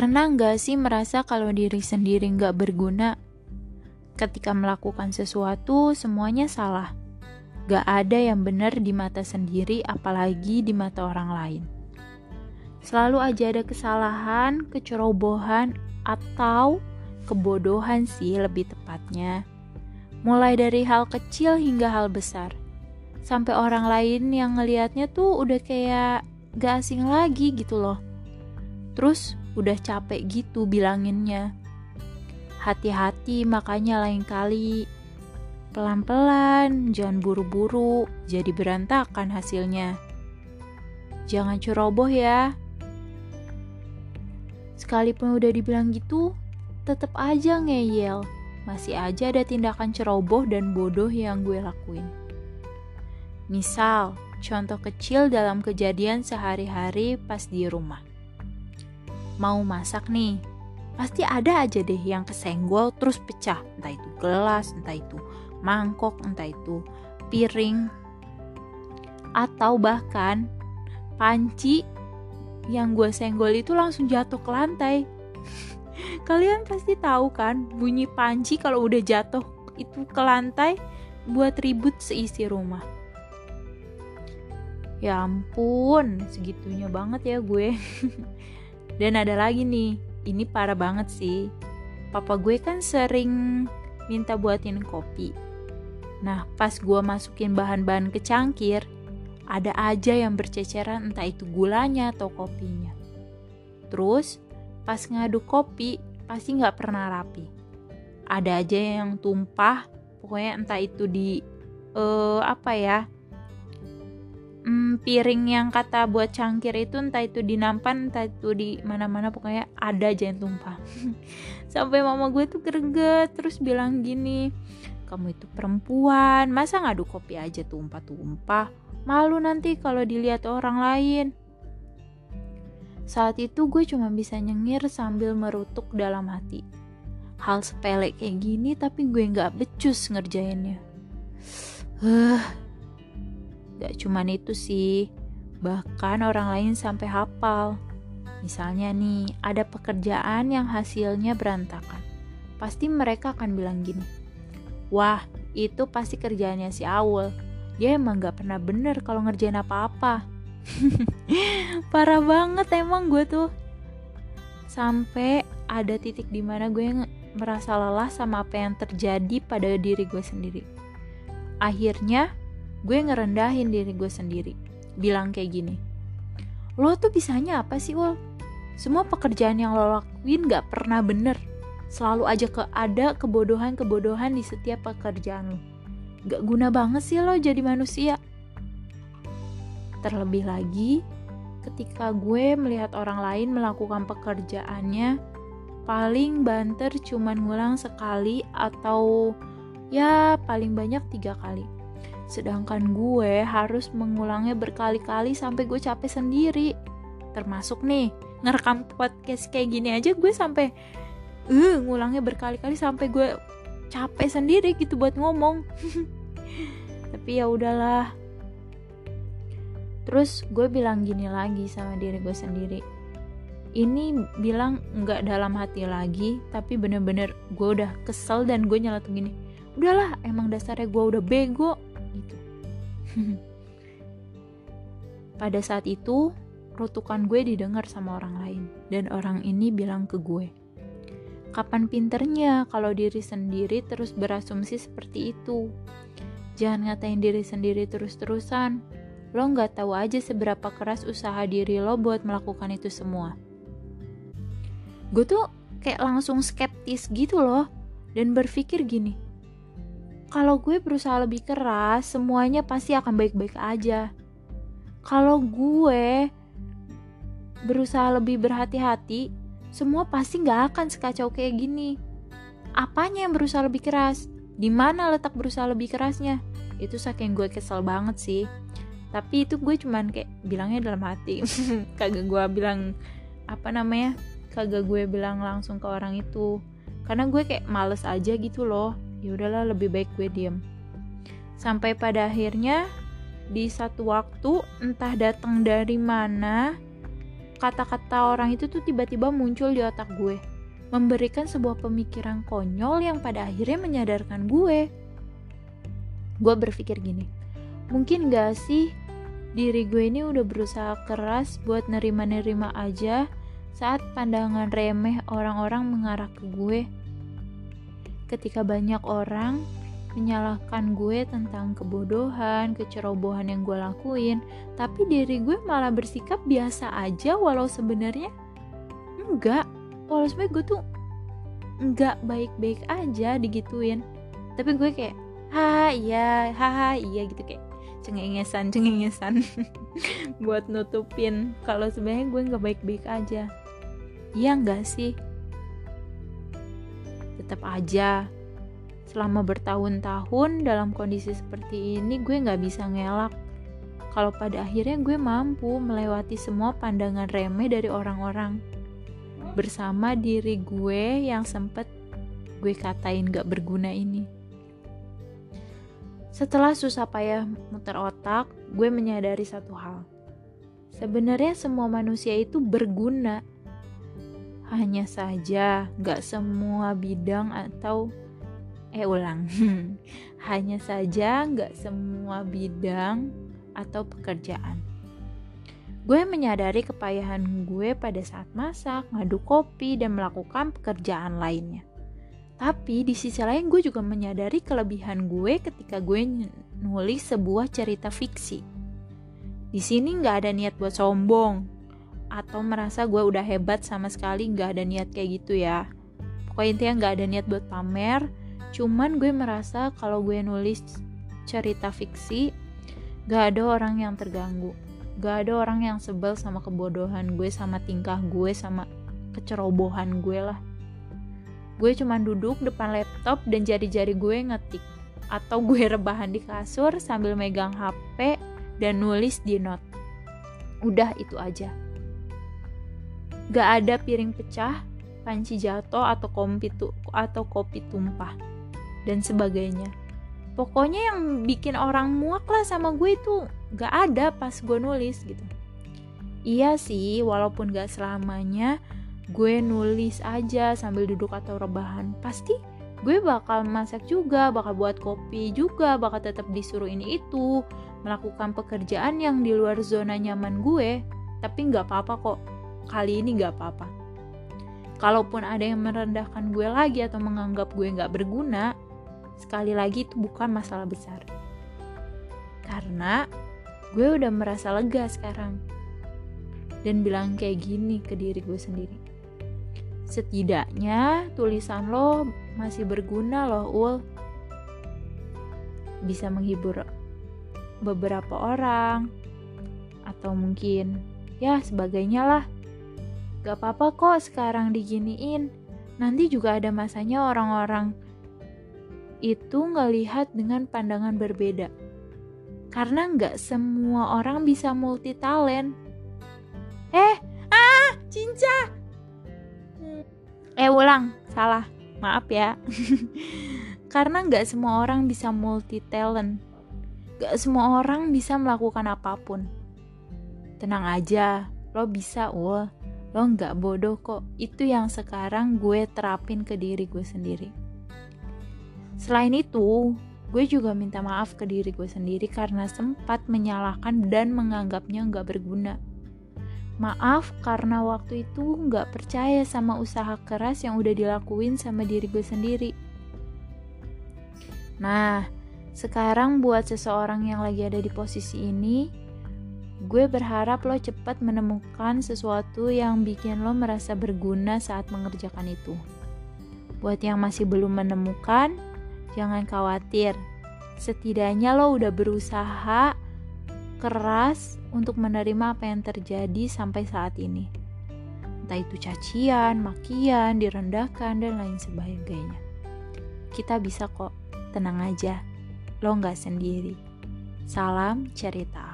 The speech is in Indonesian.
Pernah nggak sih merasa kalau diri sendiri nggak berguna? Ketika melakukan sesuatu, semuanya salah. Gak ada yang benar di mata sendiri, apalagi di mata orang lain. Selalu aja ada kesalahan, kecerobohan, atau kebodohan sih lebih tepatnya. Mulai dari hal kecil hingga hal besar. Sampai orang lain yang ngelihatnya tuh udah kayak gak asing lagi gitu loh. Terus udah capek gitu bilanginnya. Hati-hati makanya lain kali. Pelan-pelan, jangan buru-buru, jadi berantakan hasilnya. Jangan ceroboh ya. Sekalipun udah dibilang gitu, tetap aja ngeyel. Masih aja ada tindakan ceroboh dan bodoh yang gue lakuin. Misal, contoh kecil dalam kejadian sehari-hari pas di rumah mau masak nih, pasti ada aja deh yang kesenggol terus pecah. Entah itu gelas, entah itu mangkok, entah itu piring, atau bahkan panci yang gue senggol itu langsung jatuh ke lantai. Kalian pasti tahu kan bunyi panci kalau udah jatuh itu ke lantai buat ribut seisi rumah. Ya ampun, segitunya banget ya gue. Dan ada lagi nih, ini parah banget sih. Papa gue kan sering minta buatin kopi. Nah, pas gue masukin bahan-bahan ke cangkir, ada aja yang berceceran entah itu gulanya atau kopinya. Terus, pas ngaduk kopi, pasti nggak pernah rapi. Ada aja yang tumpah, pokoknya entah itu di uh, apa ya, hmm, piring yang kata buat cangkir itu entah itu di nampan entah itu di mana-mana pokoknya ada aja yang tumpah. Sampai mama gue tuh greget terus bilang gini kamu itu perempuan masa ngadu kopi aja tumpah-tumpah? Malu nanti kalau dilihat orang lain. Saat itu gue cuma bisa nyengir sambil merutuk dalam hati. Hal sepele kayak gini tapi gue nggak becus ngerjainnya. Uh, Gak cuman itu sih, bahkan orang lain sampai hafal. Misalnya nih, ada pekerjaan yang hasilnya berantakan. Pasti mereka akan bilang gini, Wah, itu pasti kerjaannya si Awul. Dia emang gak pernah bener kalau ngerjain apa-apa. Parah banget emang gue tuh. Sampai ada titik di mana gue merasa lelah sama apa yang terjadi pada diri gue sendiri. Akhirnya, gue ngerendahin diri gue sendiri. Bilang kayak gini, lo tuh bisanya apa sih, Ul? Semua pekerjaan yang lo lakuin gak pernah bener. Selalu aja ke ada kebodohan-kebodohan di setiap pekerjaan lo. Gak guna banget sih lo jadi manusia. Terlebih lagi, ketika gue melihat orang lain melakukan pekerjaannya, paling banter cuman ngulang sekali atau ya paling banyak tiga kali Sedangkan gue harus mengulangnya berkali-kali sampai gue capek sendiri. Termasuk nih, ngerekam podcast kayak gini aja gue sampai uh ngulangnya berkali-kali sampai gue capek sendiri gitu buat ngomong. Tapi ya udahlah. Terus gue bilang gini lagi sama diri gue sendiri. Ini bilang nggak dalam hati lagi, tapi bener-bener gue udah kesel dan gue nyeletuk gini. Udahlah, emang dasarnya gue udah bego. Pada saat itu, rutukan gue didengar sama orang lain, dan orang ini bilang ke gue, Kapan pinternya kalau diri sendiri terus berasumsi seperti itu? Jangan ngatain diri sendiri terus-terusan. Lo nggak tahu aja seberapa keras usaha diri lo buat melakukan itu semua. Gue tuh kayak langsung skeptis gitu loh, dan berpikir gini, kalau gue berusaha lebih keras, semuanya pasti akan baik-baik aja. Kalau gue berusaha lebih berhati-hati, semua pasti gak akan sekacau kayak gini. Apanya yang berusaha lebih keras? Di mana letak berusaha lebih kerasnya? Itu saking gue kesel banget sih. Tapi itu gue cuman kayak bilangnya dalam hati. Kagak gue bilang apa namanya? Kagak gue bilang langsung ke orang itu. Karena gue kayak males aja gitu loh ya udahlah lebih baik gue diem sampai pada akhirnya di satu waktu entah datang dari mana kata-kata orang itu tuh tiba-tiba muncul di otak gue. Memberikan sebuah pemikiran konyol yang pada akhirnya menyadarkan gue. Gue berpikir gini, mungkin gak sih diri gue ini udah berusaha keras buat nerima-nerima aja saat pandangan remeh orang-orang mengarah ke gue. Ketika banyak orang menyalahkan gue tentang kebodohan, kecerobohan yang gue lakuin, tapi diri gue malah bersikap biasa aja walau sebenarnya enggak. Walau sebenarnya gue tuh enggak baik-baik aja digituin. Tapi gue kayak, ha iya, haha iya gitu kayak cengengesan cengengesan buat nutupin kalau sebenarnya gue nggak baik-baik aja. Iya enggak sih? Tetap aja selama bertahun-tahun dalam kondisi seperti ini gue nggak bisa ngelak kalau pada akhirnya gue mampu melewati semua pandangan remeh dari orang-orang bersama diri gue yang sempet gue katain gak berguna ini. Setelah susah payah muter otak, gue menyadari satu hal. Sebenarnya semua manusia itu berguna. Hanya saja gak semua bidang atau eh ulang hanya saja nggak semua bidang atau pekerjaan gue menyadari kepayahan gue pada saat masak, ngadu kopi, dan melakukan pekerjaan lainnya. Tapi di sisi lain gue juga menyadari kelebihan gue ketika gue nulis sebuah cerita fiksi. Di sini nggak ada niat buat sombong atau merasa gue udah hebat sama sekali nggak ada niat kayak gitu ya. Pokoknya intinya nggak ada niat buat pamer, Cuman gue merasa kalau gue nulis cerita fiksi, gak ada orang yang terganggu. Gak ada orang yang sebel sama kebodohan gue, sama tingkah gue, sama kecerobohan gue lah. Gue cuma duduk depan laptop dan jari-jari gue ngetik. Atau gue rebahan di kasur sambil megang HP dan nulis di note. Udah itu aja. Gak ada piring pecah, panci jatuh atau kopi tu atau kopi tumpah dan sebagainya. Pokoknya yang bikin orang muak lah sama gue itu gak ada pas gue nulis gitu. Iya sih walaupun gak selamanya gue nulis aja sambil duduk atau rebahan. Pasti gue bakal masak juga, bakal buat kopi juga, bakal tetap disuruh ini itu, melakukan pekerjaan yang di luar zona nyaman gue, tapi nggak apa-apa kok. Kali ini nggak apa-apa. Kalaupun ada yang merendahkan gue lagi atau menganggap gue nggak berguna, Sekali lagi itu bukan masalah besar. Karena gue udah merasa lega sekarang. Dan bilang kayak gini ke diri gue sendiri. Setidaknya tulisan lo masih berguna loh, Ul. Bisa menghibur beberapa orang. Atau mungkin ya sebagainya lah. Gak apa-apa kok sekarang diginiin. Nanti juga ada masanya orang-orang itu ngelihat dengan pandangan berbeda. Karena nggak semua orang bisa multi talent. Eh, ah, cinca. Eh, ulang, salah. Maaf ya. Karena nggak semua orang bisa multi talent. Gak semua orang bisa melakukan apa pun. Tenang aja, lo bisa, ul. Lo nggak bodoh kok. Itu yang sekarang gue terapin ke diri gue sendiri. Selain itu, gue juga minta maaf ke diri gue sendiri karena sempat menyalahkan dan menganggapnya nggak berguna. Maaf karena waktu itu nggak percaya sama usaha keras yang udah dilakuin sama diri gue sendiri. Nah, sekarang buat seseorang yang lagi ada di posisi ini, gue berharap lo cepat menemukan sesuatu yang bikin lo merasa berguna saat mengerjakan itu. Buat yang masih belum menemukan, Jangan khawatir, setidaknya lo udah berusaha keras untuk menerima apa yang terjadi sampai saat ini. Entah itu cacian, makian, direndahkan, dan lain sebagainya. Kita bisa kok, tenang aja, lo nggak sendiri. Salam cerita.